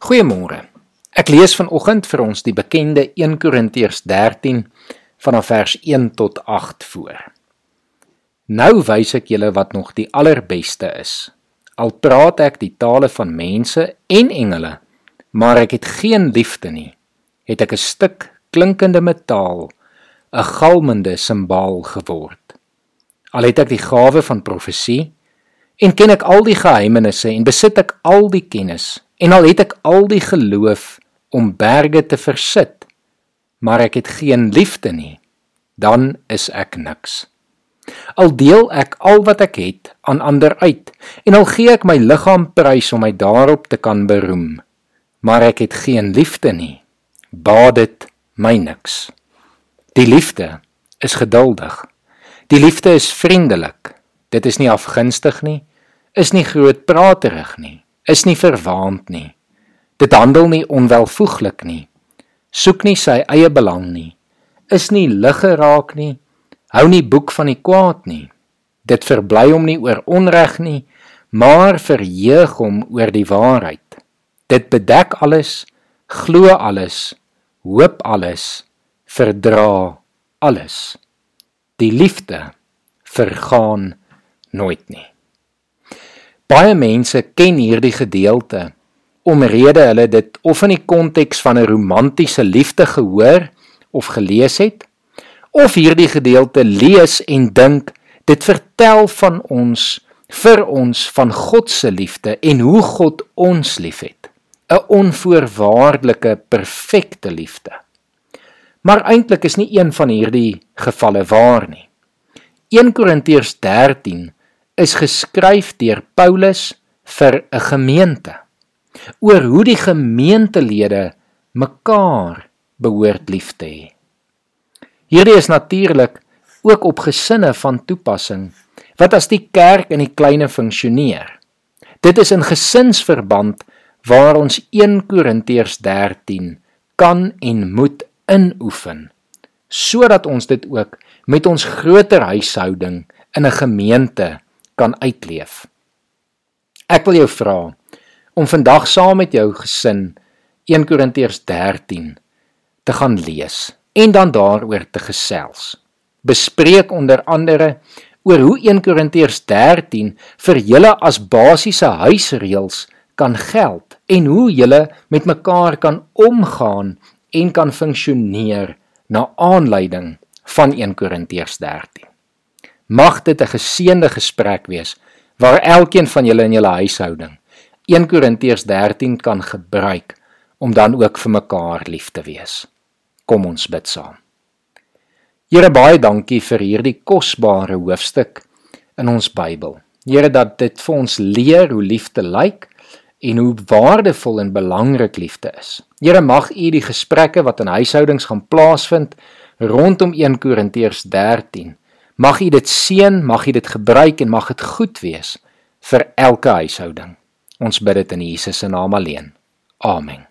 Goeiemôre. Ek lees vanoggend vir ons die bekende 1 Korintiërs 13 vanaf vers 1 tot 8 voor. Nou wys ek julle wat nog die allerbeste is. Al praat ek die tale van mense en engele, maar ek het geen liefde nie, het ek 'n stuk klinkende metaal, 'n galmende simbaal geword. Al het ek die gawe van profesie en ken ek al die geheimenisse en besit ek al die kennis En al het ek al die geloof om berge te versit, maar ek het geen liefde nie, dan is ek niks. Al deel ek al wat ek het aan ander uit en al gee ek my liggaam prys om my daarop te kan beroem, maar ek het geen liefde nie, baat dit my niks. Die liefde is geduldig. Die liefde is vriendelik. Dit is nie afgunstig nie, is nie grootpraterig nie is nie verwaand nie. Dit handel nie onwelvoeglik nie. Soek nie sy eie belang nie. Is nie lig geraak nie. Hou nie boek van die kwaad nie. Dit verbly hom nie oor onreg nie, maar verheug hom oor die waarheid. Dit bedek alles, glo alles, hoop alles, verdra alles. Die liefde vergaan nooit nie. Baie mense ken hierdie gedeelte. Omrede hulle dit of in die konteks van 'n romantiese liefde gehoor of gelees het of hierdie gedeelte lees en dink dit vertel van ons vir ons van God se liefde en hoe God ons liefhet. 'n onvoorwaardelike perfekte liefde. Maar eintlik is nie een van hierdie gevalle waar nie. 1 Korintiërs 13 is geskryf deur Paulus vir 'n gemeente oor hoe die gemeentelede mekaar behoort lief te hê. Hierdie is natuurlik ook op gesinne van toepassing wat as die kerk in die kleine funksioneer. Dit is in gesinsverband waar ons 1 Korintiërs 13 kan en moet inoefen sodat ons dit ook met ons groter huishouding in 'n gemeente kan uitleef. Ek wil jou vra om vandag saam met jou gesin 1 Korintiërs 13 te gaan lees en dan daaroor te gesels. Bespreek onder andere oor hoe 1 Korintiërs 13 vir julle as basiese huisreëls kan geld en hoe julle met mekaar kan omgaan en kan funksioneer na aanleiding van 1 Korintiërs 13. Mag dit 'n geseënde gesprek wees waar elkeen van julle in julle huishouding 1 Korintiërs 13 kan gebruik om dan ook vir mekaar lief te wees. Kom ons bid saam. Here baie dankie vir hierdie kosbare hoofstuk in ons Bybel. Here dat dit vir ons leer hoe liefde lyk en hoe waardevol en belangrik liefde is. Here mag U die gesprekke wat in huishoudings gaan plaasvind rondom 1 Korintiërs Mag U dit seën, mag U dit gebruik en mag dit goed wees vir elke huishouding. Ons bid dit in Jesus se naam alleen. Amen.